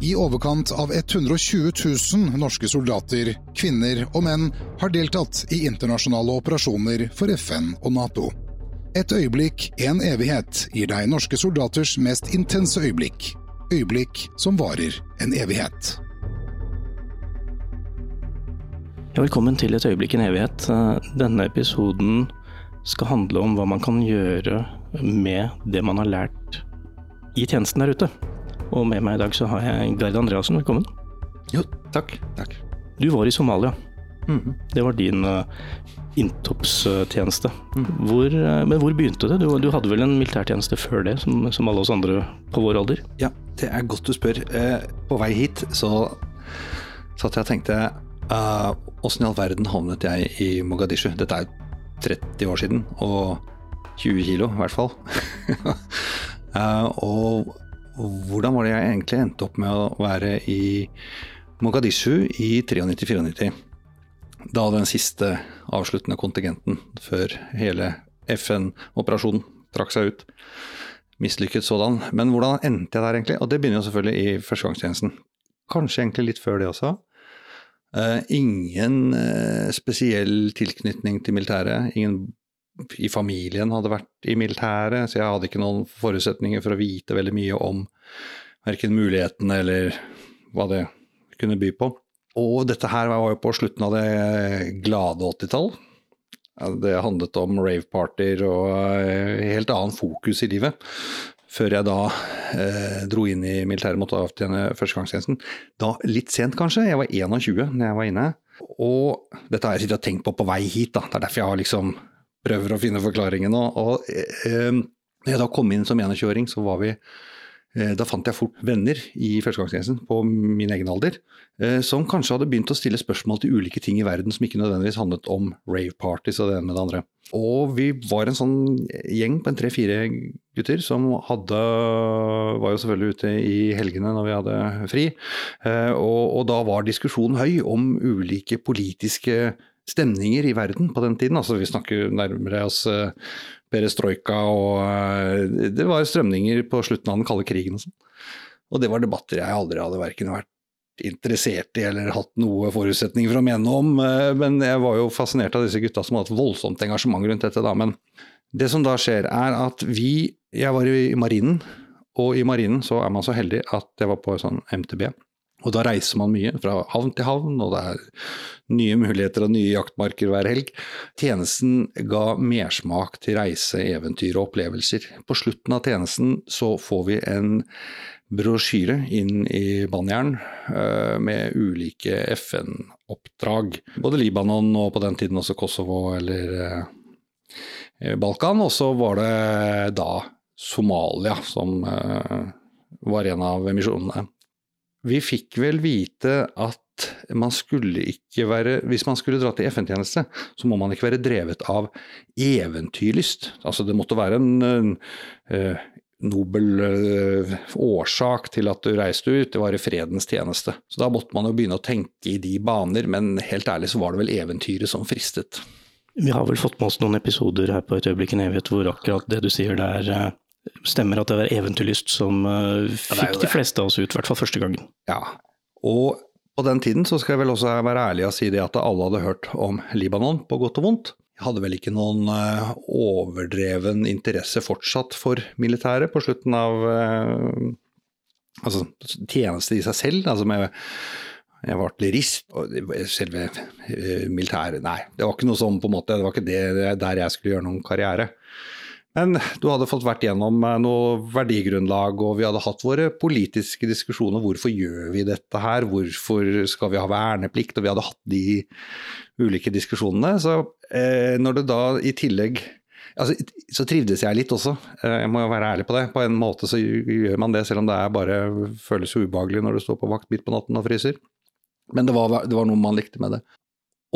I overkant av 120 000 norske soldater, kvinner og menn har deltatt i internasjonale operasjoner for FN og Nato. Et øyeblikk, en evighet, gir deg norske soldaters mest intense øyeblikk. Øyeblikk som varer en evighet. Velkommen til Et øyeblikk en evighet. Denne episoden skal handle om hva man kan gjøre med det man har lært i tjenesten der ute. Og med meg i dag så har jeg Gard Andreassen, velkommen. Jo, takk. takk. Du var i Somalia. Mhm. Det var din uh, inntoppstjeneste. Mm. Hvor, uh, men hvor begynte det? Du, du hadde vel en militærtjeneste før det, som, som alle oss andre på vår alder? Ja, det er godt du spør. Uh, på vei hit så satt jeg og tenkte Åssen i all verden havnet jeg i Mogadishu? Dette er 30 år siden, og 20 kilo i hvert fall. og hvordan var det jeg egentlig endte opp med å være i Mogadishu i 93-94? Da den siste avsluttende kontingenten før hele FN-operasjonen trakk seg ut. Mislykket sådan. Men hvordan endte jeg der egentlig? Og det begynner jo selvfølgelig i førstegangstjenesten. Kanskje egentlig litt før det også. Uh, ingen uh, spesiell tilknytning til militæret. Ingen i familien hadde vært i militæret, så jeg hadde ikke noen forutsetninger for å vite veldig mye om verken mulighetene eller hva det kunne by på. Og dette her var jo på slutten av det glade 80-tall. Det handlet om rave-partyer og uh, helt annen fokus i livet før jeg da eh, dro inn i militæret, måtte avtjene førstegangstjenesten. Da litt sent, kanskje. Jeg var 21 når jeg var inne. Og dette har jeg sittet og tenkt på på vei hit, da. Det er derfor jeg har liksom prøver å finne forklaringen. Og eh, når jeg da kom inn som 21-åring, så var vi eh, da fant jeg fort venner i førstegangstjenesten på min egen alder, eh, som kanskje hadde begynt å stille spørsmål til ulike ting i verden som ikke nødvendigvis handlet om rave parties og det ene med det andre. Og vi var en sånn gjeng på en tre-fire gutter som hadde Var jo selvfølgelig ute i helgene når vi hadde fri. Og, og da var diskusjonen høy om ulike politiske stemninger i verden på den tiden. Altså vi snakker nærmere oss perestrojka og Det var strømninger på slutten av den kalde krigen og sånn. Og det var debatter jeg aldri hadde verken vært interessert i eller hatt noe forutsetninger for å mene om. Men jeg var jo fascinert av disse gutta som hadde et voldsomt engasjement rundt dette. da, Men det som da skjer, er at vi Jeg var i marinen, og i marinen så er man så heldig at jeg var på sånn MTB. Og da reiser man mye, fra havn til havn, og det er nye muligheter og nye jaktmarker hver helg. Tjenesten ga mersmak til reise, eventyr og opplevelser. På slutten av tjenesten så får vi en brosjyre inn i Banjern med ulike FN-oppdrag. Både Libanon og på den tiden også Kosovo eller Balkan. Og så var det da Somalia som var en av misjonene. Vi fikk vel vite at man skulle ikke være Hvis man skulle dra til FN-tjeneste, så må man ikke være drevet av eventyrlyst. Altså det måtte være en, en, en nobel uh, årsak til at du reiste ut, det var i fredens tjeneste. Så da måtte man jo begynne å tenke i de baner, men helt ærlig så var det vel eventyret som fristet. Vi har vel fått med oss noen episoder her på Et øyeblikk en evighet hvor akkurat det du sier der uh, stemmer, at det var eventyrlyst som uh, fikk ja, de fleste av oss ut, i hvert fall første gangen. Ja, og på den tiden så skal jeg vel også være ærlig og si det at alle hadde hørt om Libanon, på godt og vondt. Jeg hadde vel ikke noen uh, overdreven interesse fortsatt for militæret på slutten av uh, altså, tjeneste i seg selv. altså med jeg var artillerist, og selve militæret Nei, det var ikke noe sånn på en måte, det var ikke det der jeg skulle gjøre noen karriere. Men du hadde fått vært gjennom noe verdigrunnlag, og vi hadde hatt våre politiske diskusjoner. Hvorfor gjør vi dette her? Hvorfor skal vi ha verneplikt? Og vi hadde hatt de ulike diskusjonene. Så eh, når det da i tillegg altså, Så trivdes jeg litt også, jeg må jo være ærlig på det. På en måte så gjør man det, selv om det bare føles ubehagelig når du står på vakt midt på natten og fryser. Men det var, det var noe man likte med det.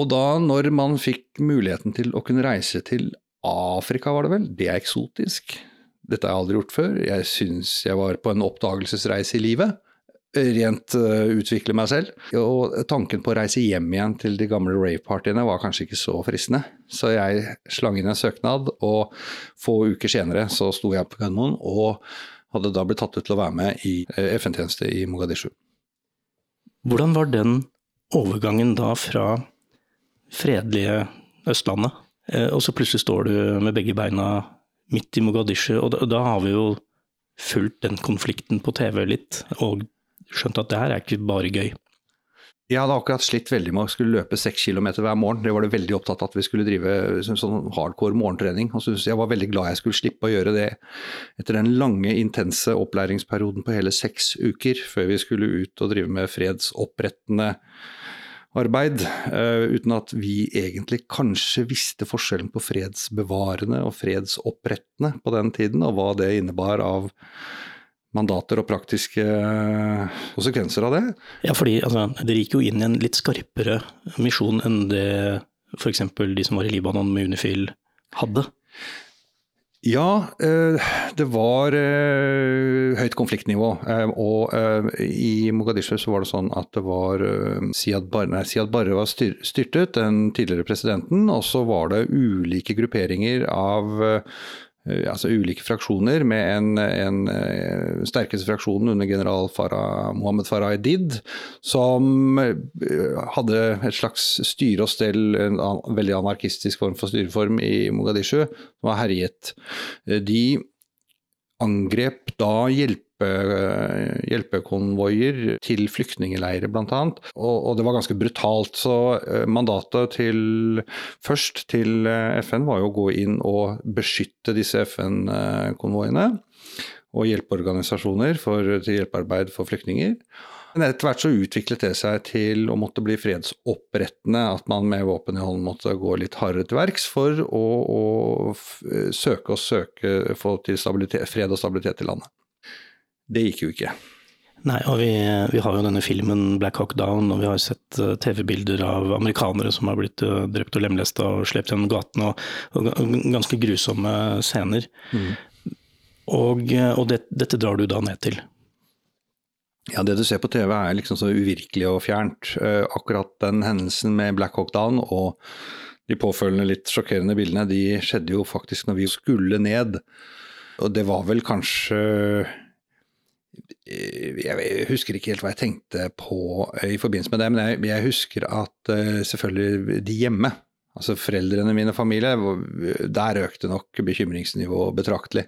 Og da, når man fikk muligheten til å kunne reise til Afrika, var det vel. Det er eksotisk. Dette har jeg aldri gjort før. Jeg syns jeg var på en oppdagelsesreise i livet. Rent uh, utvikle meg selv. Og tanken på å reise hjem igjen til de gamle rave-partyene var kanskje ikke så fristende. Så jeg slang inn en søknad, og få uker senere så sto jeg på Gardermoen og hadde da blitt tatt ut til å være med i FN-tjeneste i Mogadishu. Hvordan var den overgangen da fra fredelige Østlandet, eh, og så plutselig står du med begge beina midt i Mogadishu, og da, har vi jo fulgt den konflikten på TV litt, og skjønt at det her er ikke bare gøy. Jeg hadde akkurat slitt veldig med å skulle løpe seks kilometer hver morgen. Det var det veldig opptatt av at vi skulle drive sånn hardcore morgentrening. Og så jeg var veldig glad jeg skulle slippe å gjøre det etter den lange, intense opplæringsperioden på hele seks uker, før vi skulle ut og drive med fredsopprettende arbeid. Uh, uten at vi egentlig kanskje visste forskjellen på fredsbevarende og fredsopprettende på den tiden, og hva det innebar av mandater og praktiske eh, konsekvenser av det. Ja, fordi altså, dere gikk jo inn i en litt skarpere misjon enn det f.eks. de som var i Libanon med Unifil hadde. Ja, eh, det var eh, høyt konfliktnivå. Og i Mogadishu så var det sånn at det var Siad Barre, nei, Siad Barre var styrtet, den tidligere presidenten. Og så var det ulike grupperinger av Eh, altså ulike fraksjoner, med en, en eh, sterkeste fraksjonen under general Farah, Mohammed Farah Edid, som eh, hadde et slags styre og stell, en veldig anarkistisk form for styreform i Mogadishu, som var herjet. De angrep da hjelp hjelpe, hjelpekonvoier til flyktningleirer bl.a. Og, og det var ganske brutalt. Så eh, mandatet til, først til eh, FN var jo å gå inn og beskytte disse FN-konvoiene. Og hjelpeorganisasjoner for, til hjelpearbeid for flyktninger. Men etter hvert så utviklet det seg til å måtte bli fredsopprettende, at man med våpen i hånd måtte gå litt hardere til verks for å, å søke og søke få til fred og stabilitet i landet. Det gikk jo ikke. Nei, og vi, vi, har jo denne filmen 'Black Hawk Down', og vi har sett uh, TV-bilder av amerikanere som har blitt uh, drept og lemlesta og slept gjennom gatene, og, og, ganske grusomme scener. Mm. Og, uh, og det, dette drar du da ned til? Ja, det du ser på TV er liksom så uvirkelig og fjernt. akkurat den hendelsen med Black Hawk Down og de påfølgende litt sjokkerende bildene, de skjedde jo faktisk når vi skulle ned. Og det var vel kanskje Eh, jeg husker ikke helt hva jeg tenkte på eh, i forbindelse med det, men jeg, husker at uh, selvfølgelig de hjemme, altså foreldrene mine og familie, der økte nok bekymringsnivået betraktelig.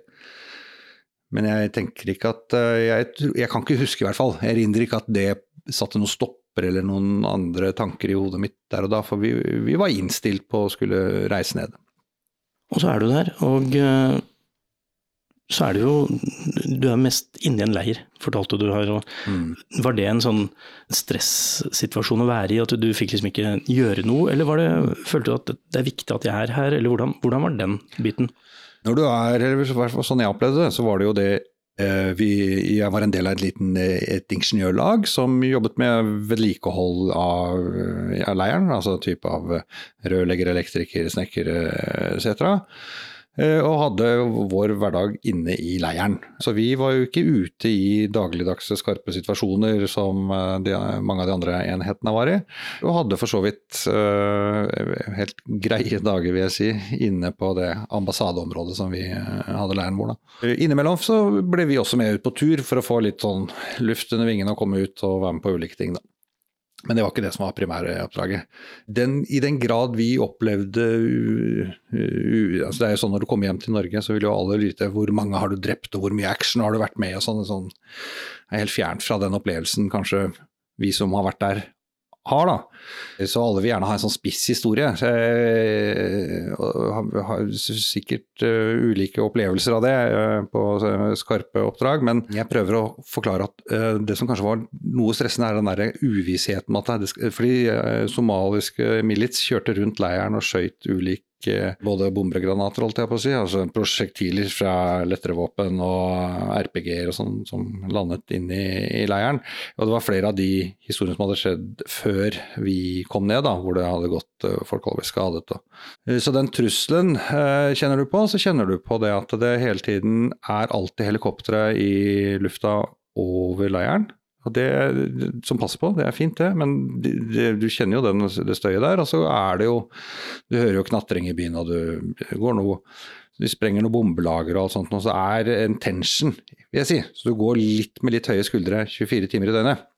Men jeg tenker ikke at jeg, jeg, kan ikke huske, i hvert fall. Jeg erindrer ikke at det satte noen stopper eller noen andre tanker i hodet mitt der og da, for vi, vi var innstilt på å skulle reise ned. Og så er du der, og så er det jo Du er mest inni en leir, fortalte du her. Mm. Var det en sånn stressituasjon å være i, at du fikk liksom ikke gjøre noe? Eller var det, følte du at det er viktig at jeg er her, eller hvordan, hvordan var den biten? Når du er, eller sånn jeg opplevde det, så var det jo det eh, vi, jeg var en del av et liten et ingeniørlag som jobbet med vedlikehold av, av leiren. Altså type av rørlegger, elektriker, snekker etc. Eh, og hadde vår hverdag inne i leiren. Så vi var jo ikke ute i dagligdagse skarpe situasjoner som eh, de, mange av de andre enhetene var i. Og hadde for så vidt uh, helt greie dager, vil jeg si, inne på det ambassadeområdet som vi hadde leiren vår. Da. Innimellom så ble vi også med ut på tur for å få litt sånn luft under vingene og komme ut og være med på ulike ting. da. Men det var ikke det som var primæroppdraget. I den grad vi opplevde u, u, altså Det er jo sånn når du kommer hjem til Norge, så vil jo alle vite hvor mange har du drept, og hvor mye action har du vært med og sånn. sånn. Det er helt fjernt fra den opplevelsen kanskje vi som har vært der, har, da. Så alle vil gjerne ha en sånn spiss historie. Jeg har sikkert uh, ulike opplevelser av det uh, på skarpe oppdrag, men jeg prøver å forklare at det som kanskje var noe stressende, er den der uvissheten at det, fordi somaliske milits kjørte rundt leiren og skøyt ulik både bombegranater, holdt jeg på å si, altså prosjektiler fra lettere våpen og RPG-er og sånn som landet inn i, leiren. Og det var flere av de historiene som hadde skjedd før vi kom ned, da, hvor det hadde gått uh, folk alvorlig skadet. Og. Uh, så den trusselen uh, kjenner du på. Så kjenner du på det at det hele tiden er alltid helikoptre i lufta over leiren. Og det som passer på, det er fint det, men det, det, du kjenner jo den, det støyet der. Og så er det jo Du hører jo knatring i byen, og du går noe De sprenger noe bombelager og alt sånt, og så er en tension, vil jeg si. Så du går litt med litt høye skuldre 24 timer i døgnet.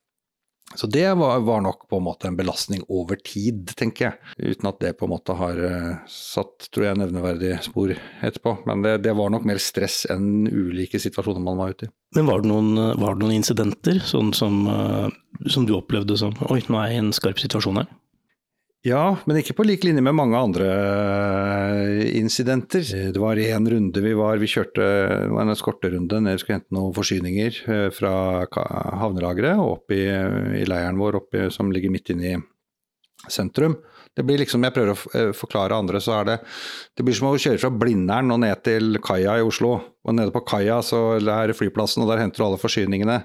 Så det var, var, nok på en måte en belastning over tid, tenker jeg. Uten at det på en måte har uh, satt tror jeg, nevneverdige spor etterpå. Men det, det, var nok mer stress enn ulike situasjoner man var ute i. Men var det noen, var det noen incidenter sånn som, uh, som, du opplevde som Oi, nå er jeg i en skarp situasjon her? Ja, men ikke på lik linje med mange andre eh, incidenter. Det var én runde vi var Vi kjørte det var en eskorterunde ned skulle hente noen forsyninger eh, fra havnelageret opp i, i leiren vår oppe, som ligger midt inne i sentrum. Det blir liksom, Jeg prøver å eh, forklare andre, så er det Det blir som å kjøre fra Blindern og ned til kaia i Oslo. Og nede på kaia er flyplassen, og der henter du alle forsyningene.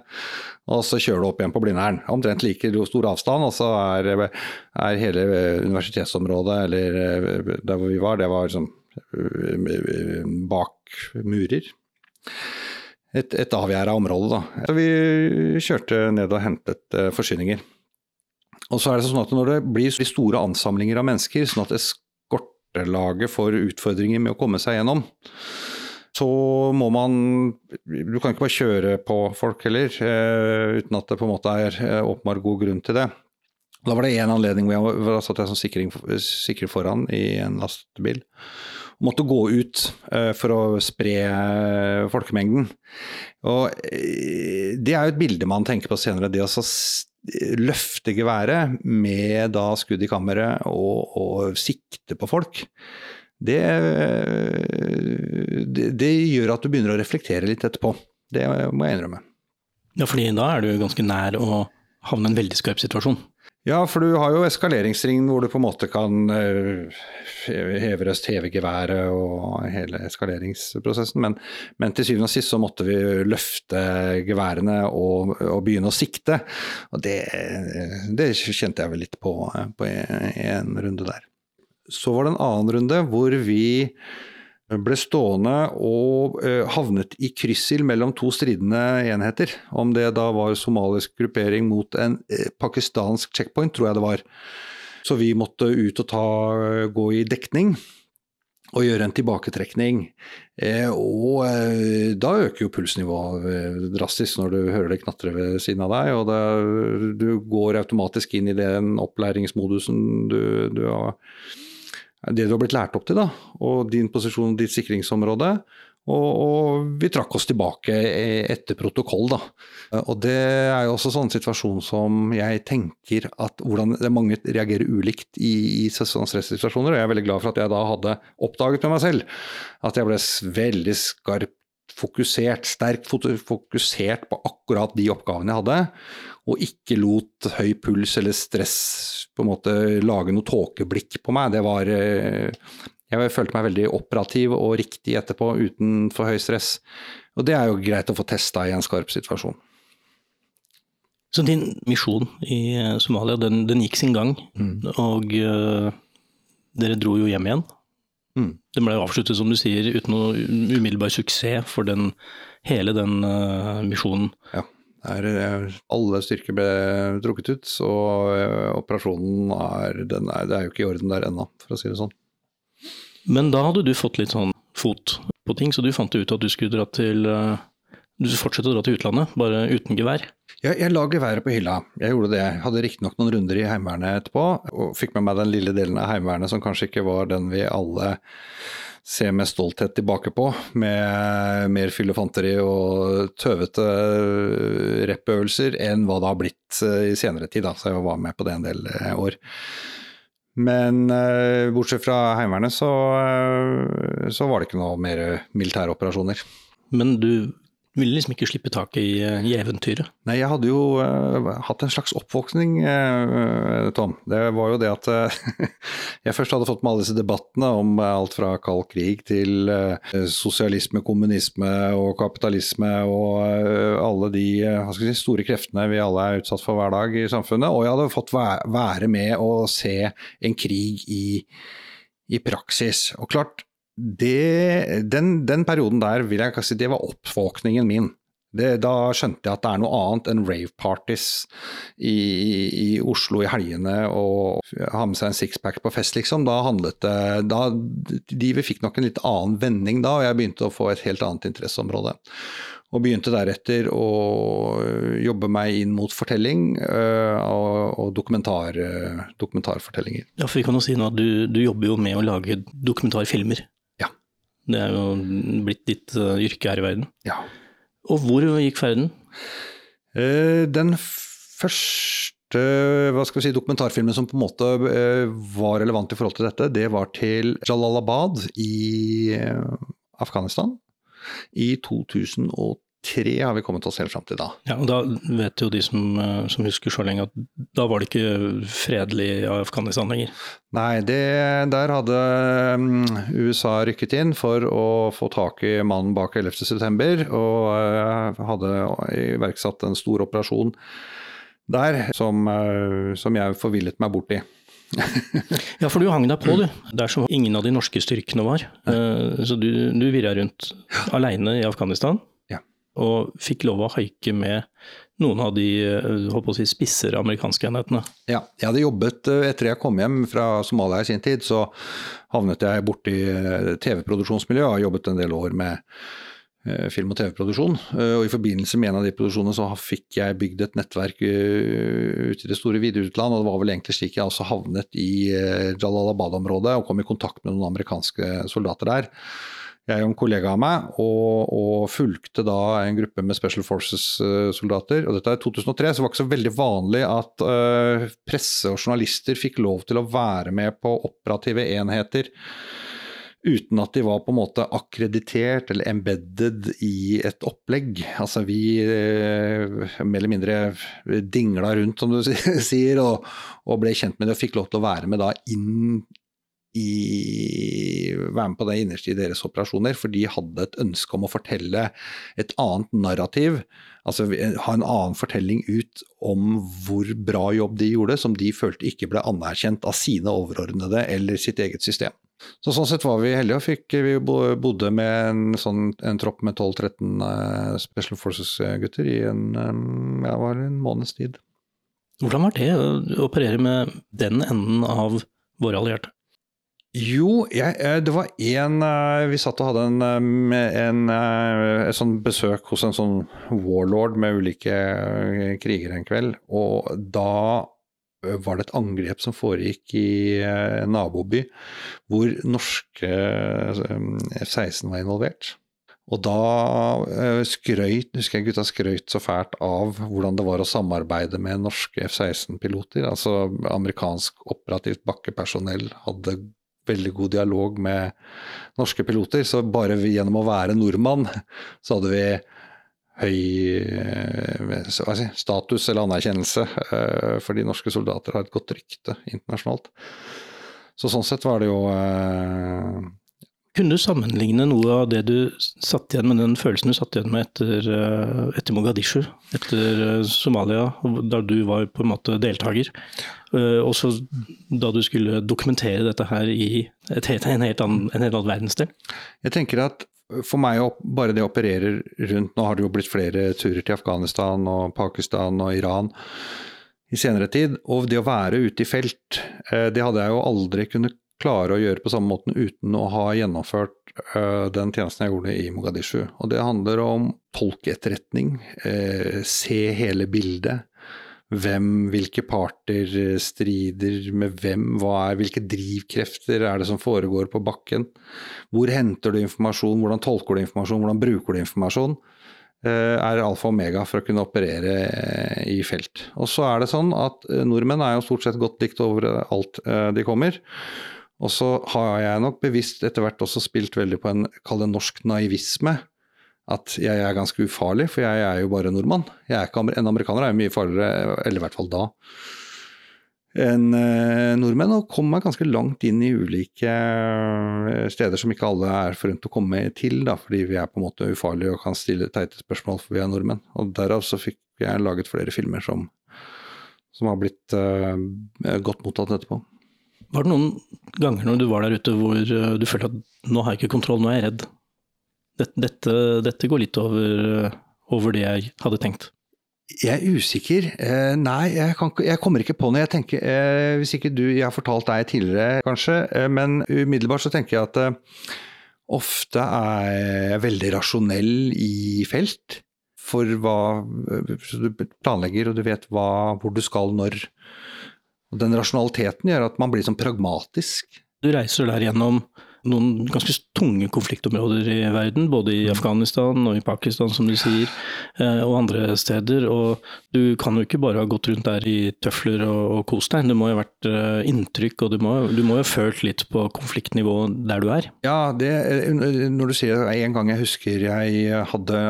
Og så kjører du opp igjen på Blindern. Omtrent like stor avstand, og så er, er, hele universitetsområdet, eller eh, der hvor vi var, det var liksom bak murer. Et, et avgjerda område, da. Så vi kjørte ned og hentet forsyninger. Og så er det sånn at Når det blir store ansamlinger av mennesker, sånn at eskortelaget får utfordringer med å komme seg gjennom, så må man Du kan ikke bare kjøre på folk heller, eh, uten at det på en måte er eh, åpenbar god grunn til det. Da var det én anledning hvor jeg var, satt jeg som sikring, sikrer foran i en lastebil. Måtte gå ut uh, for å spre folkemengden. Og det er jo et bilde man tenker på senere. Det å løfte geværet med da skudd i kammeret og, og sikte på folk, det, det, det, gjør at du begynner å reflektere litt etterpå. Det må jeg innrømme. Ja, fordi da er du ganske nær å havne i en veldig skarp situasjon. Ja, for du har jo eskaleringsringen hvor du på en måte kan uh, heve røst, heve geværet og hele eskaleringsprosessen. Men, men, til syvende og sist så måtte vi løfte geværene og, og begynne å sikte. Og det, det, kjente jeg vel litt på, på en runde der. Så var det en annen runde hvor vi ble stående og uh, havnet i kryssild mellom to stridende enheter. Om det da var somalisk gruppering mot en uh, pakistansk checkpoint, tror jeg det var. Så vi måtte ut og ta, gå i dekning og gjøre en tilbaketrekning. og da øker jo pulsnivået drastisk når du hører det knatre ved siden av deg. Og det, du går automatisk inn i den opplæringsmodusen du, du har det du har blitt lært opp til, da, og din posisjon, ditt sikringsområde. Og, og, vi trakk oss tilbake etter protokoll, da. Og det er jo også sånn situasjon som jeg tenker at hvordan mange reagerer ulikt i, i stressituasjoner. Og jeg er veldig glad for at jeg da hadde oppdaget med meg selv at jeg ble veldig skarpt fokusert, sterkt fokusert på akkurat de oppgavene jeg hadde og ikke lot høy puls eller stress på en måte lage noe tåkeblikk på meg. Det var eh, Jeg følte meg veldig operativ og riktig etterpå, uten for høy stress. Og det er jo greit å få testa i en skarp situasjon. Så din misjon i eh, Somalia, den, den gikk sin gang, mm. og uh, dere dro jo hjem igjen. Mm. Den ble avsluttet, som du sier, uten noe umiddelbar suksess for den, hele den uh, misjonen. Ja. Eh, alle styrker ble trukket ut, så eh, operasjonen er, er, Det er jo ikke i orden der ennå, for å si det sånn. Men da hadde du fått litt sånn fot på ting, så du fant ut at du skulle dra til eh, du fortsette å dra til utlandet, bare uten gevær? Ja, jeg la geværet på hylla. Jeg gjorde det. Jeg hadde riktignok noen runder i Heimevernet etterpå, og fikk med meg den lille delen av Heimevernet som kanskje ikke var den vi alle ser med stolthet tilbake på, med mer fyllefanteri og tøvete rappøvelser enn hva det har blitt eh, i senere tid. Da. Så jeg var med på det en del eh, år. Men bortsett fra Heimevernet, så, så var det ikke noe mer militære operasjoner. Men du ville liksom ikke slippe taket i, eh, i, eventyret? Nei, jeg hadde jo uh, hatt en slags oppvåkning, uh, Tom. Det var jo det at uh, jeg først hadde fått med alle disse debattene om alt fra kald krig til sosialisme, kommunisme og kapitalisme og alle de si, store kreftene vi alle er utsatt for hver dag i samfunnet. Og jeg hadde fått være med å se en krig i, i praksis. Og klart, det, den, den, perioden der vil jeg si det var oppvåkningen min. Det, da skjønte jeg at det er noe annet enn rave parties i, i Oslo i helgene og ha med seg en sixpack på fest, liksom. Da handlet det da, De fikk nok en litt annen vending da, og jeg begynte å få et helt annet interesseområde. Og begynte deretter å jobbe meg inn mot fortelling og, og dokumentar, dokumentarfortellinger. Ja, for vi kan jo si nå at du, du jobber jo med å lage dokumentarfilmer. Det er jo blitt ditt yrke her i verden. Ja. Og hvor gikk ferden? Den første hva skal vi si, dokumentarfilmen som på en måte var relevant i forhold til dette, det var til Jalalabad i Afghanistan i 2003 har vi kommet oss helt fram til da. Ja, og Da vet jo de som, som, husker så lenge at da var det ikke fredelig i Afghanistan lenger? Nei, det, der hadde USA rykket inn for å få tak i mannen bak 11.9. og hadde iverksatt en stor operasjon der som, som jeg forvillet meg bort i. ja, for du hang deg på, du. Der som ingen av de norske styrkene var. Så du, du virra rundt aleine i Afghanistan. Og fikk lov å haike med noen av de håper å si, spissere amerikanske enhetene. Ja, jeg hadde jobbet etter jeg kom hjem fra Somalia i sin tid, så havnet jeg borti TV-produksjonsmiljøet og har jobbet en del år med film- og TV-produksjon. Og I forbindelse med en av de produksjonene så fikk jeg bygd et nettverk ute i det store videreutland, og det var vel egentlig slik jeg også havnet i Jalalabad-området og kom i kontakt med noen amerikanske soldater der. Jeg og en kollega av meg, og, og fulgte da en gruppe med Special Forces-soldater. og Dette er 2003, så det var ikke så veldig vanlig at uh, presse og journalister fikk lov til å være med på operative enheter uten at de var på en måte akkreditert eller embedded i et opplegg. Altså vi eh, mer eller mindre dingla rundt, som du sier, og, og, ble kjent med det og fikk lov til å være med da inn i være med på det innerste i deres operasjoner, for de hadde et ønske om å fortelle et annet narrativ. Altså ha en annen fortelling ut om hvor bra jobb de gjorde, som de følte ikke ble anerkjent av sine overordnede eller sitt eget system. Så Sånn sett var vi heldige og fikk, vi bodde med en, sånn, en tropp med 12-13 Special Forces-gutter i en, ja, en måneds tid. Hvordan var det å operere med den enden av våre allierte? Jo, jeg, det var en Vi satt og hadde en, en, et sånn besøk hos en sånn warlord med ulike krigere en kveld. Og da var det et angrep som foregikk i en naboby, hvor norske F-16 var involvert. Og da skrøyt, husker jeg gutta skrøyt så fælt av hvordan det var å samarbeide med norske F-16-piloter. Altså amerikansk operativt bakkepersonell hadde veldig god dialog med norske piloter. Så bare vi, gjennom å være nordmann, så hadde vi høy si, status eller anerkjennelse. Eh, fordi norske soldater har et godt rykte internasjonalt. Så sånn sett var det jo eh, kunne du sammenligne noe av det du satt igjen med den følelsen du satt igjen med etter, eh, etter Mogadishu, etter Somalia, da du var på en måte deltaker? Også da du skulle dokumentere dette her i et, en, helt annen, en helt annen verdensdel? Jeg tenker at for meg, bare det opererer rundt Nå har det jo blitt flere turer til Afghanistan og Pakistan og Iran i senere tid. Og det å være ute i felt, det hadde jeg jo aldri kunnet klare å gjøre på samme måten uten å ha gjennomført den tjenesten jeg gjorde i Mogadishu. Og det handler om tolkeetterretning, se hele bildet. Hvem, hvilke parter strider med hvem, hva er, hvilke drivkrefter er det som foregår på bakken? Hvor henter du informasjon, hvordan tolker du informasjon, hvordan bruker du informasjon? er alfa og omega for å kunne operere i felt. Og så er det sånn at nordmenn er jo stort sett godt likt overalt de kommer. Og så har jeg nok bevisst etter hvert også spilt veldig på en, kall det norsk naivisme at jeg er ganske ufarlig, for jeg er jo bare nordmann. Ikke, en amerikaner er jo mye farligere, eller i hvert fall da, enn eh, nordmenn. Og kom meg ganske langt inn i ulike eh, steder som ikke alle er forunt å komme til, da, fordi vi er på en måte ufarlige og kan stille teite spørsmål for vi er nordmenn. Og derav så fikk jeg laget flere filmer som, som har blitt uh, godt mottatt etterpå. Var det noen ganger når du var der ute hvor du følte at nå har jeg ikke kontroll, nå er jeg redd? dette, dette, går litt over, over, det jeg hadde tenkt. Jeg er usikker. Eh, nei, jeg, kan, jeg, kommer ikke på noe. Jeg tenker, eh, Hvis ikke du Jeg har fortalt deg tidligere, kanskje, eh, men umiddelbart så tenker jeg at eh, ofte er jeg veldig rasjonell i felt. for hva Du planlegger, og du vet hva, hvor du skal når. Og Den rasjonaliteten gjør at man blir sånn pragmatisk. Du reiser der gjennom noen ganske tunge konfliktområder i verden, både i Afghanistan og i Pakistan, som du sier, eh, og andre steder. Og du kan jo ikke bare ha gått rundt der i tøfler og, og kost deg. Det må jo ha vært eh, inntrykk, og du må, du må jo ha følt litt på konfliktnivå der du er. Ja, det, når du sier det, en gang jeg husker jeg hadde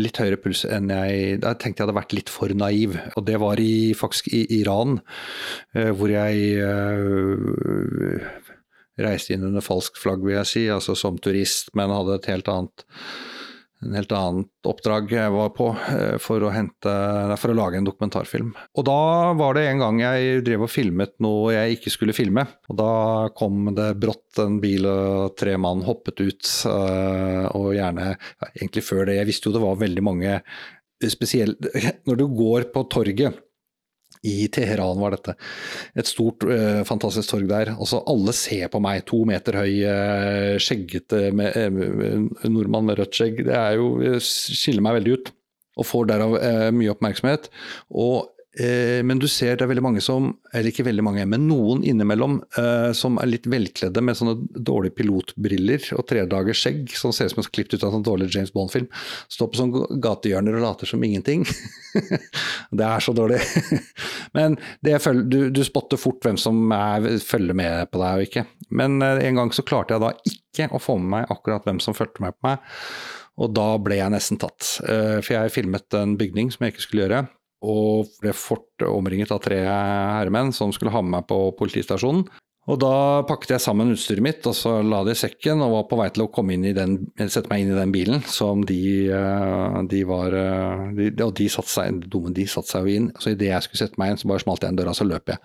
litt høyere puls enn jeg Da tenkte jeg hadde vært litt for naiv. Og det var i, faktisk i Iran, eh, hvor jeg reiste inn under falskt flagg, vil jeg si, altså som turist, men hadde et helt annet en helt annet oppdrag jeg var på eh, for å, hente, for å lage en dokumentarfilm. Og da var det en gang jeg drev og filmet noe jeg ikke skulle filme. Og da kom det brått en bil og tre mann hoppet ut, eh, og gjerne Egentlig før det, jeg visste jo det var veldig mange spesielt Når du går på torget i Teheran var dette. Et stort, uh, fantastisk torg der. Altså, alle ser på meg, to meter høy, uh, skjeggete med, uh, nordmann med rødt skjegg. Det er jo, skiller meg veldig ut, og får derav mye oppmerksomhet. Og men du ser det er veldig mange som, eller ikke veldig mange, men noen innimellom eh, som er litt velkledde med sånne dårlige pilotbriller og tredagers skjegg som ser ut som klippet ut av en dårlig James Bond-film. Står på sånne gatehjørner og later som ingenting. det er så dårlig. men følger, du, du, spotter fort hvem som er, følger med på deg og ikke. Men eh, en gang så klarte jeg da ikke å få med meg akkurat hvem som fulgte med på meg. Og da ble jeg nesten tatt. Eh, for jeg filmet en bygning som jeg ikke skulle gjøre og ble fort omringet av tre herremenn som skulle ha med meg på politistasjonen. Og da pakket jeg sammen utstyret mitt og så la det i sekken og var på vei til å den, sette meg inn i den bilen som de, eh, de var eh, de, Og de satte seg, dumme, de satte seg jo inn. Så idet jeg skulle sette meg inn, så bare smalt jeg en døra, så løp jeg.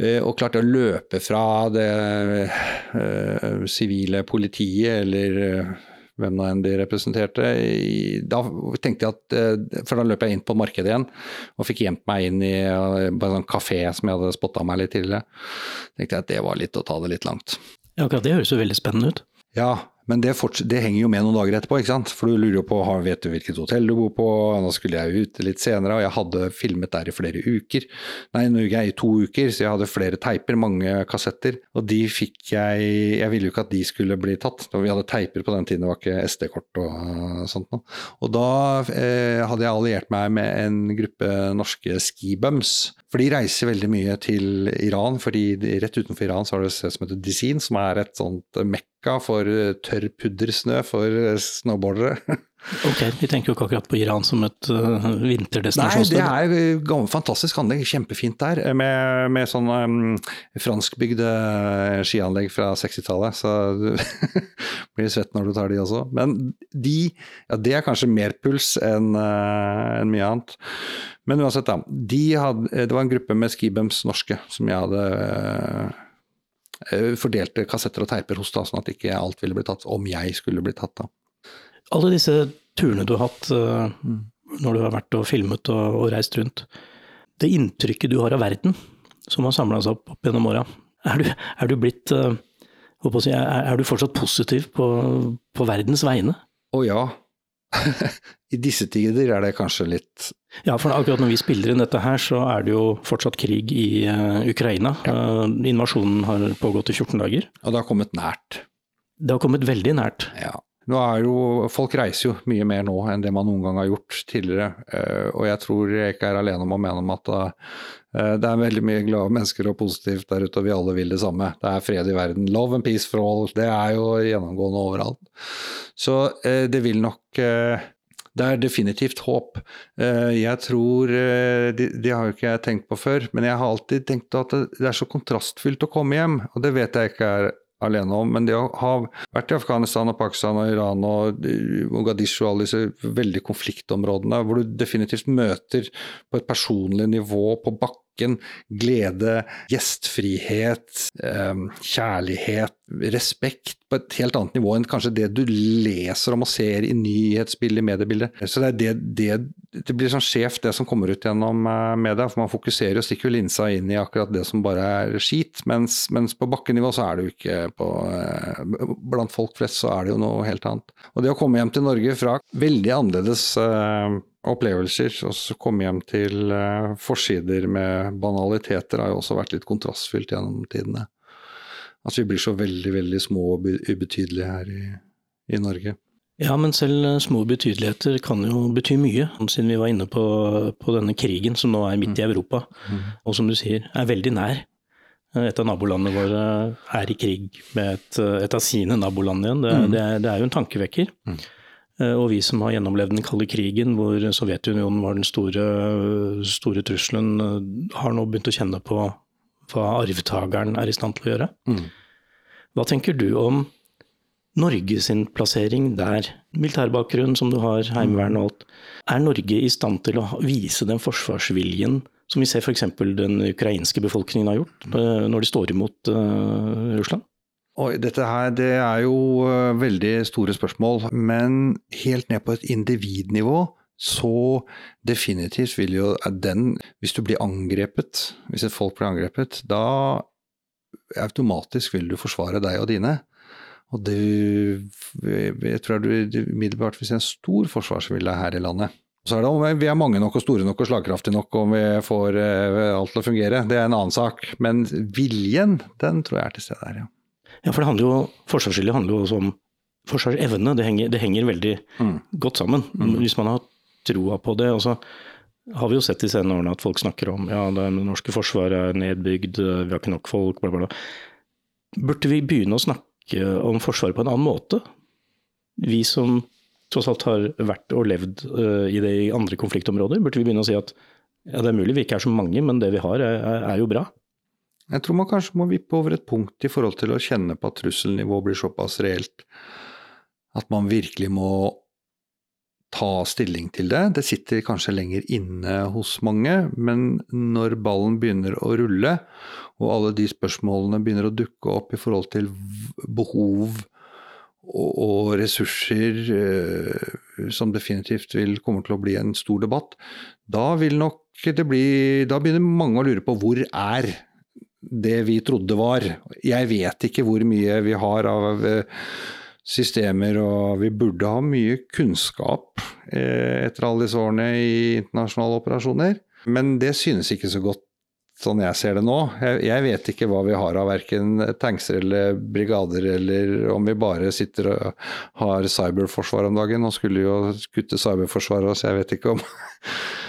Eh, og klarte å løpe fra det sivile politiet eller hvem nå enn de representerte. Da tenkte jeg at, eh, For da løp jeg inn på markedet igjen og fikk gjemt meg inn i eh, en sånn kafé som jeg hadde spotta meg litt tidligere. tenkte jeg at det var litt å ta det litt langt. Ja, akkurat det høres jo veldig spennende ut. Ja, men det, det, henger jo med noen dager etterpå, ikke sant. For du lurer jo på vet du hvilket hotell du bor på. Nå skulle jeg ut litt senere, og jeg hadde filmet der i flere uker. Nei, nå gikk jeg i to uker, så jeg hadde flere teiper, mange kassetter. Og de fikk jeg Jeg ville jo ikke at de skulle bli tatt. Vi hadde teiper på den tiden, det var ikke SD-kort og sånt noe. Og da eh, hadde jeg alliert meg med en gruppe norske skibums. For de reiser veldig mye til Iran, fordi rett utenfor Iran så har du et sted som heter Dizin, som er et sånt mekka for tørr puddersnø for snowboardere. Ok, Vi tenker jo ikke akkurat på Iran som et uh, vinterdestinasjonssted. Nei, det er gammel, fantastisk anlegg, kjempefint der. Med, med sånn um, franskbygde skianlegg fra 60-tallet. Så du blir svett når du tar de også. Men de, ja, det er kanskje mer puls enn uh, en mye annet. Men uansett, da. De hadde, det var en gruppe med skibums norske som jeg hadde uh, fordelte kassetter og teiper hos, da, sånn at ikke alt ville bli tatt, om jeg skulle bli tatt. da. Alle disse turene du har hatt uh, når du har vært og filmet og, og, reist rundt. Det inntrykket du har av verden, som har samla seg opp, opp gjennom åra, er, er, du blitt si, er, er, du fortsatt positiv på, på verdens vegne? Å oh, ja. I disse tider er det kanskje litt Ja, for akkurat når vi spiller inn dette her, så er det jo fortsatt krig i uh, Ukraina. Ja. Uh, invasjonen har pågått i 14 dager. Og det har kommet nært. Det har kommet veldig nært. Ja. Nå er jo, Folk reiser jo mye mer nå enn det man noen gang har gjort tidligere. Uh, og jeg tror jeg ikke er alene om å mene om at uh, det er veldig mye glade mennesker og positivt der ute, og vi alle vil det samme. Det er fred i verden. Love and peace for all. Det er jo gjennomgående overalt. Så uh, det vil nok det er definitivt håp. Jeg tror det, det, har jo ikke jeg tenkt på før, men jeg har alltid tenkt at det er så kontrastfylt å komme hjem. Og det vet jeg ikke er alene om. Men det å ha vært i Afghanistan og Pakistan og Iran og Mogadishu og alle disse veldig konfliktområdene, hvor du definitivt møter på et personlig nivå på bakken glede, gjestfrihet, eh, kjærlighet, respekt på et helt annet nivå enn kanskje det du leser om og ser i nyhetsbildet, mediebildet. Så det det, det det blir sånn skjevt det som kommer ut gjennom eh, media. For man fokuserer og stikker linsa inn i akkurat det som bare er skit. Mens, mens på bakkenivå så er det jo ikke på eh, Blant folk flest så er det jo noe helt annet. Og det å komme hjem til Norge fra veldig annerledes opplevelser, og så komme hjem til uh, forsider med banaliteter, har jo også vært litt kontrastfylt gjennom tidene. Altså vi blir så veldig, veldig små og ubetydelige her i, i Norge. Ja, men selv eh, små betydeligheter kan jo bety mye, siden vi var inne på, på denne krigen som nå er midt i mm. Europa, mm. og som du sier, er veldig nær. Et av nabolandene våre er i krig med et, et av sine naboland igjen. Det, mm. det, er, det, er, jo en tankevekker. Mm. Eh, og vi som har gjennomlevd den kalde krigen, hvor Sovjetunionen var den store, store, trusselen, eh, har nå begynt å kjenne på hva arvtakeren er i stand til å gjøre. Mm. Hva tenker du om Norge sin plassering der, militærbakgrunn som du har, heimevern og alt, er Norge i stand til å vise den forsvarsviljen som vi ser f.eks. den ukrainske befolkningen har gjort eh, når de står imot Russland? Oi, dette her det er jo uh, veldig store spørsmål, men helt ned på et individnivå så definitivt vil jo den Hvis du blir angrepet, hvis et folk blir angrepet, da automatisk vil du forsvare deg og dine. Og det, jeg tror du umiddelbart vil se en stor forsvarsvilje her i landet. Så er det om vi er mange nok og store nok og slagkraftige nok om vi får eh, alt til å fungere. Det er en annen sak. Men viljen, den tror jeg er til stede her, ja. Ja, for det handler jo, forsvarsvilje handler jo også om forsvarsevne. Det henger, det henger veldig mm. godt sammen. Mm. Hvis man har troa på det. og så har vi jo sett de senere årene at folk snakker om ja, det norske forsvaret er nedbygd, vi har ikke nok folk, bla, bla, bla. Burde vi begynne å snakke om Forsvaret på en annen måte. Vi som tross alt har vært og levd uh, i det i andre konfliktområder, burde vi begynne å si at ja, det er mulig vi ikke er så mange, men det vi har er, er jo bra. Jeg tror man kanskje må vippe over et punkt i forhold til å kjenne på at trusselnivået blir såpass reelt at man virkelig må ta stilling til det. Det sitter kanskje lenger inne hos mange, men når ballen begynner å rulle, og alle de spørsmålene begynner å dukke opp i forhold til behov og, ressurser, eh, som definitivt vil komme til å bli en stor debatt, da vil nok det bli Da begynner mange å lure på hvor er det vi trodde var. Jeg vet ikke hvor mye vi har av eh, systemer, og vi burde ha mye kunnskap eh, etter alle disse årene i internasjonale operasjoner. Men det synes ikke så godt sånn jeg ser det nå. Jeg, vet ikke hva vi har av verken tankser eller brigader, eller om vi bare sitter og har cyberforsvar om dagen. Nå skulle jo kutte cyberforsvaret, så jeg vet ikke om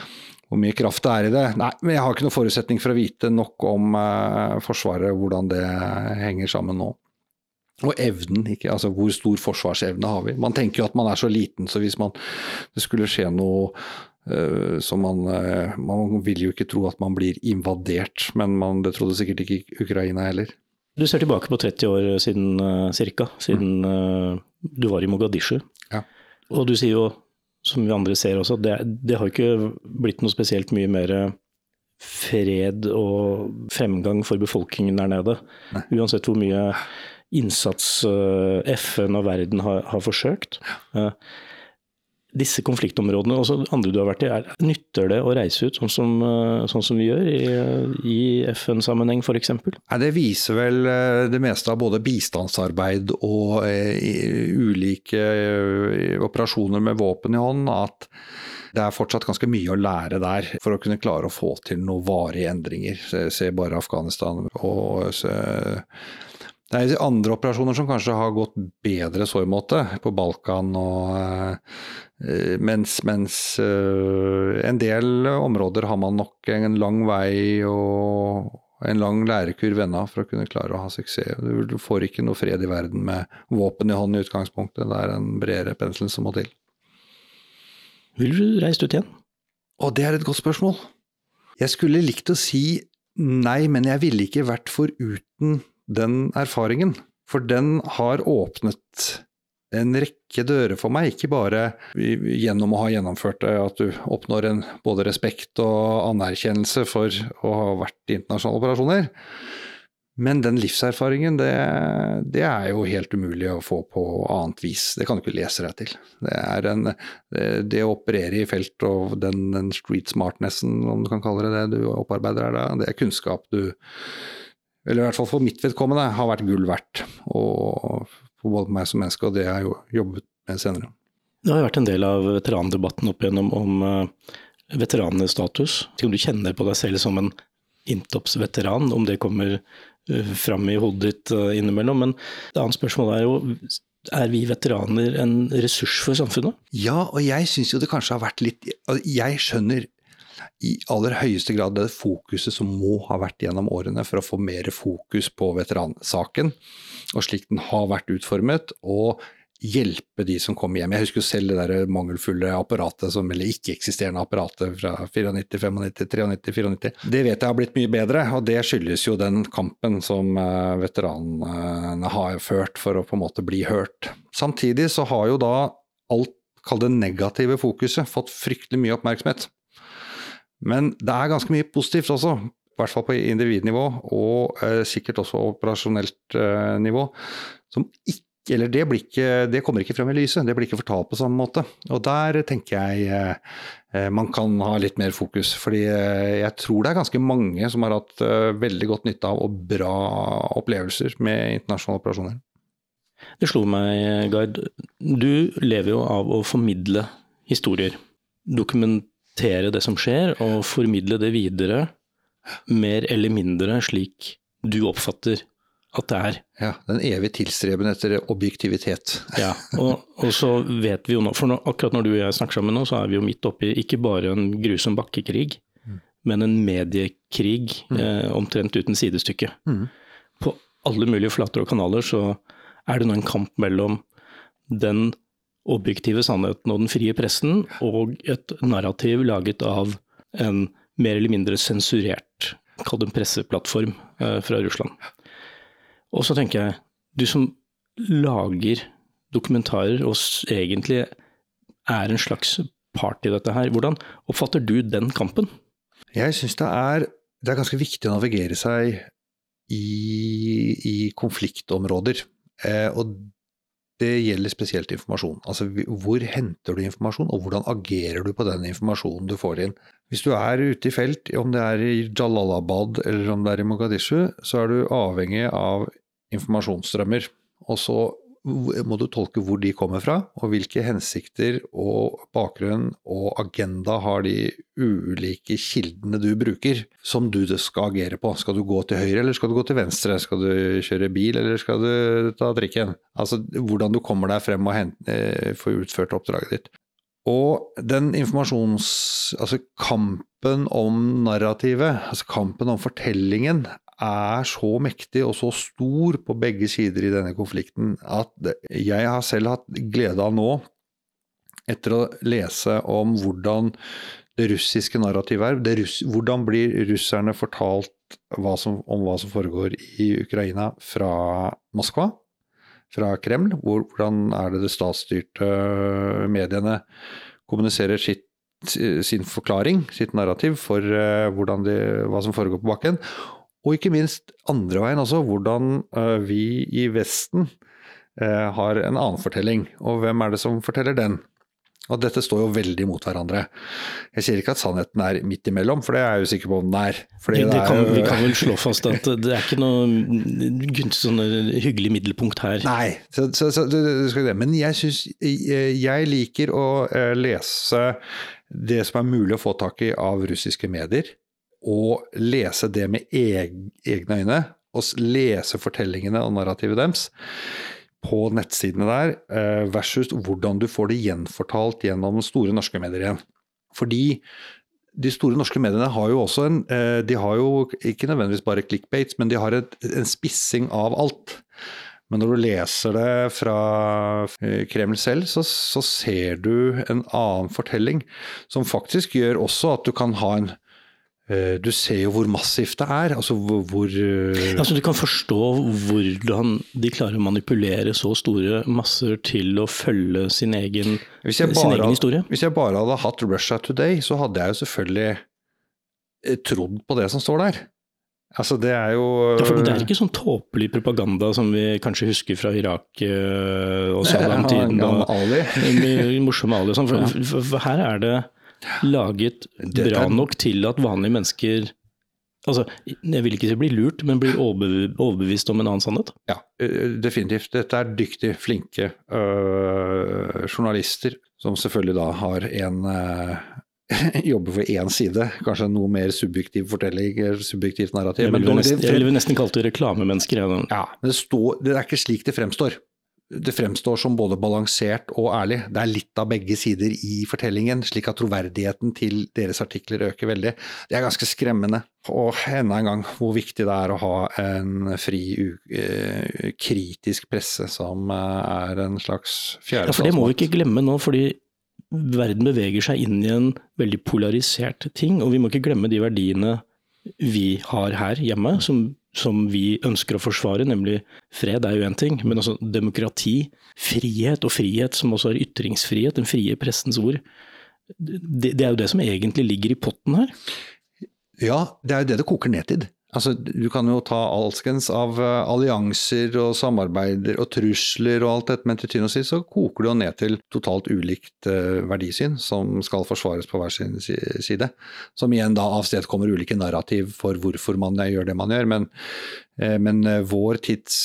hvor mye kraft det er i det. Nei, men jeg har ikke noen forutsetning for å vite nok om eh, Forsvaret, hvordan det henger sammen nå. Og evnen, ikke, altså hvor stor forsvarsevne har vi. Man tenker jo at man er så liten, så hvis man, det skulle skje noe uh, så man, uh, man vil jo ikke tro at man blir invadert, men man, det trodde sikkert ikke Ukraina heller. Du ser tilbake på 30 år siden ca., cirka, siden mm. du var i Mogadishu. Ja. Og du sier jo, som vi andre ser også, det, det har ikke blitt noe spesielt mye mer fred og fremgang for befolkningen der nede. Nei. Uansett hvor mye innsats eh, FN og verden har, har forsøkt. Eh, disse konfliktområdene, også andre du har vært i, er, nytter det å reise ut sånn som, eh, sånn som vi gjør i, i FN-sammenheng f.eks.? Det viser vel det meste av både bistandsarbeid og uh, ulike operasjoner med våpen i hånd, at det er fortsatt ganske mye å lære der for å kunne klare å få til noen varige endringer. Se, bare Afghanistan og det er andre operasjoner som kanskje har gått bedre så i måte, på Balkan og eh, Mens, mens eh, en del områder har man nok en lang vei og en lang lærekurv ennå for å kunne klare å ha suksess. Du får ikke noe fred i verden med våpen i hånden i utgangspunktet. Det er en bredere pensel som må til. Vil du reist ut igjen? Å, det er et godt spørsmål. Jeg skulle likt å si nei, men jeg ville ikke vært foruten den erfaringen. For den har åpnet en rekke dører for meg, ikke bare gjennom å ha gjennomført det, at du oppnår en både respekt og anerkjennelse for å ha vært i internasjonale operasjoner, Men den livserfaringen, det, det, er jo helt umulig å få på annet vis. Det kan du ikke lese deg til. Det er en, det, det å operere i felt og den, den, street smartnessen, om du kan kalle det det du opparbeider deg, det er kunnskap du Eller i hvert fall for mitt vedkommende har vært gull verdt. Og for både meg som menneske, og det jeg har jobbet med senere. Det har vært en del av veterandebatten opp igjennom om uh, veteranenes status. Om du kjenner på deg selv som en Intops-veteran, om det kommer Eh, fram i hodet ditt eh, innimellom. Men det annet spørsmålet er jo er vi veteraner en ressurs for samfunnet? Ja, og jeg syns jo det kanskje har vært litt Jeg skjønner i aller høyeste grad det fokuset som må ha vært gjennom årene for å få mer fokus på veteransaken, og slik den har vært utformet. Og hjelpe de som kommer hjem. Jeg husker jo selv det der mangelfulle apparatet, som, eller ikke-eksisterende apparatet fra 94, 95, 93, 94. Det vet jeg har blitt mye bedre, og det skyldes jo den kampen som eh, veteranene har ført for å på en måte bli hørt. Samtidig så har jo da alt, kall det negative fokuset, fått fryktelig mye oppmerksomhet. Men det er ganske mye positivt også, i hvert fall på individnivå, og eh, sikkert også operasjonelt eh, nivå, som ikke eller det, ikke, det, kommer ikke frem i lyset, det blir ikke fortalt på samme måte. Og der tenker jeg eh, eh, man kan ha litt mer fokus. Fordi eh, jeg tror det er ganske mange som har hatt eh, veldig godt nytte av og bra opplevelser med internasjonale operasjoner. Det slo meg, Gard. Du lever jo av å formidle historier. Dokumentere det som skjer, og formidle det videre mer eller mindre slik du oppfatter at det er. Ja, Den evige tilstreben etter objektivitet. ja, og, og, så vet vi jo nå, for nå, akkurat når du og jeg snakker sammen nå, så er vi jo midt oppi ikke bare en grusom bakkekrig, mm. men en mediekrig mm. eh, omtrent uten sidestykke. Mm. På alle mulige flater og kanaler så er det nå en kamp mellom den objektive sannheten og den frie pressen, og et narrativ laget av en mer eller mindre sensurert, kall det en presseplattform eh, fra Russland. Og så tenker jeg, du som lager dokumentarer og egentlig er en slags part i dette her, hvordan oppfatter du den kampen? Jeg syns det, det, er ganske viktig å navigere seg i, i konfliktområder. Eh, og det gjelder spesielt informasjon. Altså hvor henter du informasjon, og hvordan agerer du på den informasjonen du får inn. Hvis du er ute i felt, om det er i Jalalabad eller om det er i Mogadishu, så er du avhengig av informasjonsstrømmer. Og så må du tolke hvor de kommer fra, og hvilke hensikter og bakgrunn og agenda har de ulike kildene du bruker, som du skal agere på. Skal du gå til høyre, eller skal du gå til venstre? Skal du kjøre bil, eller skal du ta trikken? Altså hvordan du kommer deg frem og eh, utført oppdraget ditt. Og den informasjons... Altså kampen om narrativet, altså kampen om fortellingen, er så mektig og så stor på begge sider i denne konflikten at jeg har selv hatt glede av nå, etter å lese om hvordan det russiske narrativet er, russ, hvordan blir russerne fortalt hva som, om hva som foregår i Ukraina fra Moskva, fra Kreml? Hvordan er det det statsstyrte mediene kommuniserer sitt sin forklaring, sitt narrativ for uh, de, hva som foregår på bakken. Og ikke minst andre veien også, hvordan eh, vi i Vesten eh, har en annen fortelling. Og hvem er det som forteller den? Og dette står jo veldig mot hverandre. Jeg sier ikke at sannheten er midt imellom, for det er jeg jo sikker på om den er. Det, det kan, vi kan vel slå fast at det er ikke noe sånn hyggelig middelpunkt her. Nei, så, så, så, men jeg synes, Jeg liker å eh, lese det som er mulig å få tak i av russiske medier og lese det med egne øyne, og lese fortellingene og narrativet deres på nettsidene der, eh, versus hvordan du får det gjenfortalt gjennom store norske medier igjen. Fordi de store norske mediene har jo også en eh, De har jo ikke nødvendigvis bare clickbates, men de har et, en spissing av alt. Men når du leser det fra eh, Kreml selv, så, så, ser du en annen fortelling, som faktisk gjør også at du kan ha en du ser jo hvor massivt det er. altså hvor, hvor eh, altså Du kan forstå hvordan de klarer å manipulere så store masser til å følge sin egen, sin egen historie. Hvis jeg bare hadde hatt Russia Today, så hadde jeg jo selvfølgelig eh, trodd på det som står der. Altså, det er jo Det er ikke sånn tåpelig propaganda som vi kanskje husker fra Irak og Saddam-tiden. Ja, Ali. morsomme Ali sånn. For, for, for, her er det laget bra nok til at vanlige mennesker Altså, jeg vil ikke si blir lurt, men blir overbevist om en annen sannhet? Ja, definitivt. Dette er dyktige, flinke øh, journalister som selvfølgelig da har en øh, jobber for én side, kanskje noe mer subjektiv fortelling, subjektivt narrativ. Jeg ville nesten, vil nesten kalt det reklamemennesker. Ja, ja men det, står, det, er ikke slik det fremstår. Det fremstår som både balansert og ærlig. Det er litt av begge sider i fortellingen, slik at troverdigheten til deres artikler øker veldig. Det er ganske skremmende. Og enda en gang hvor viktig det er å ha en fri, uh, kritisk presse som uh, er en slags fjerde Ja, for det må vi ikke glemme nå. fordi verden beveger seg inn i en veldig polarisert ting, og vi må ikke glemme de verdiene vi har her hjemme, som, som vi ønsker å forsvare, nemlig fred er jo én ting, men også demokrati, frihet, og frihet som også er ytringsfrihet, den frie pressens ord. Det, det er jo det som egentlig ligger i potten her. Ja, det er jo det det koker ned til. Altså, du kan jo ta alskens av uh, allianser og samarbeider og trusler og alt dette, men til syvende og sist så koker det jo ned til totalt ulikt uh, verdisyn som skal forsvares på hver sin side. Som igjen da avstedkommer ulike narrativ for hvorfor man gjør det man gjør. Men, uh, men vår tids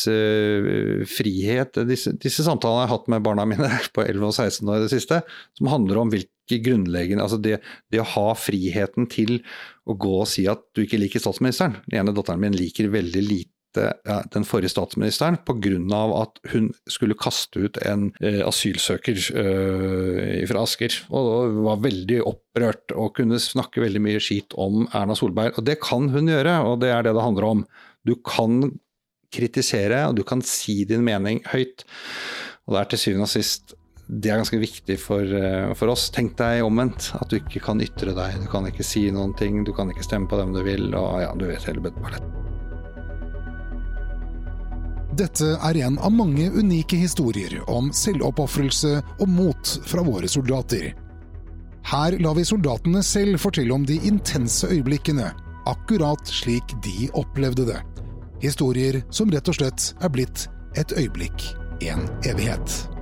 frihet disse, disse, samtalene jeg har hatt med barna mine på 11 og 16 år i det siste, som handler om hvilke grunnleggende altså det, det, å ha friheten til å gå og si at du ikke liker statsministeren. Den ene datteren min liker veldig lite den forrige statsministeren pga. at hun skulle kaste ut en eh, asylsøker eh, fra Asker. Og, var veldig opprørt og kunne snakke veldig mye skit om Erna Solberg. Og det kan hun gjøre, og det er det det handler om. Du kan kritisere, og du kan si din mening høyt. Og det er til syvende og sist det er ganske viktig for, eh, for, oss. Tenk deg omvendt. At du ikke kan ytre deg. Du kan ikke si noen ting. Du kan ikke stemme på dem du vil. Og ja, du vet hele bøtteballetten. Dette er en av mange unike historier om selvoppofrelse og mot fra våre soldater. Her lar vi soldatene selv fortelle om de intense øyeblikkene, akkurat slik de opplevde det. Historier som rett og slett er blitt et øyeblikk, en evighet.